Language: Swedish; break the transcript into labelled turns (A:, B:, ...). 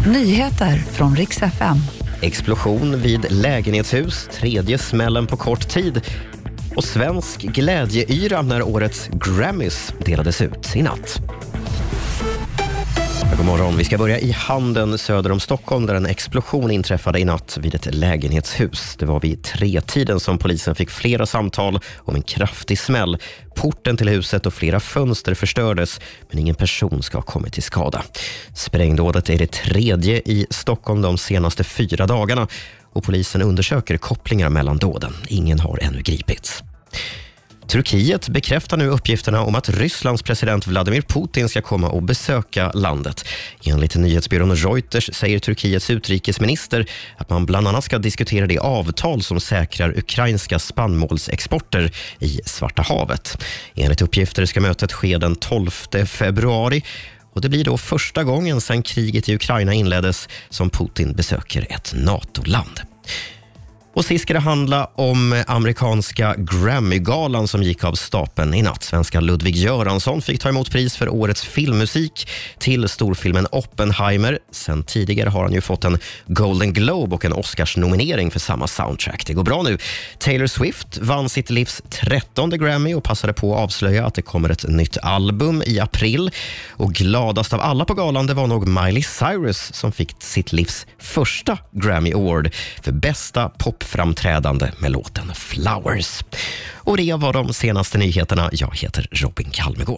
A: Nyheter från riks FM.
B: Explosion vid lägenhetshus, tredje smällen på kort tid och svensk glädjeyra när årets Grammys delades ut i natt. God morgon. Vi ska börja i Handen söder om Stockholm där en explosion inträffade i natt vid ett lägenhetshus. Det var vid tretiden som polisen fick flera samtal om en kraftig smäll. Porten till huset och flera fönster förstördes, men ingen person ska ha kommit till skada. Sprängdådet är det tredje i Stockholm de senaste fyra dagarna och polisen undersöker kopplingar mellan dåden. Ingen har ännu gripits. Turkiet bekräftar nu uppgifterna om att Rysslands president Vladimir Putin ska komma och besöka landet. Enligt nyhetsbyrån Reuters säger Turkiets utrikesminister att man bland annat ska diskutera det avtal som säkrar ukrainska spannmålsexporter i Svarta havet. Enligt uppgifter ska mötet ske den 12 februari och Det blir då första gången sedan kriget i Ukraina inleddes som Putin besöker ett NATO-land. Och sist ska det handla om amerikanska Grammygalan som gick av stapeln i natt. Svenska Ludvig Göransson fick ta emot pris för årets filmmusik till storfilmen Oppenheimer. Sen tidigare har han ju fått en Golden Globe och en Oscars-nominering för samma soundtrack. Det går bra nu. Taylor Swift vann sitt livs trettonde Grammy och passade på att avslöja att det kommer ett nytt album i april. Och gladast av alla på galan det var nog Miley Cyrus som fick sitt livs första Grammy Award för bästa pop framträdande med låten Flowers. Och det var de senaste nyheterna. Jag heter Robin Kalmegård.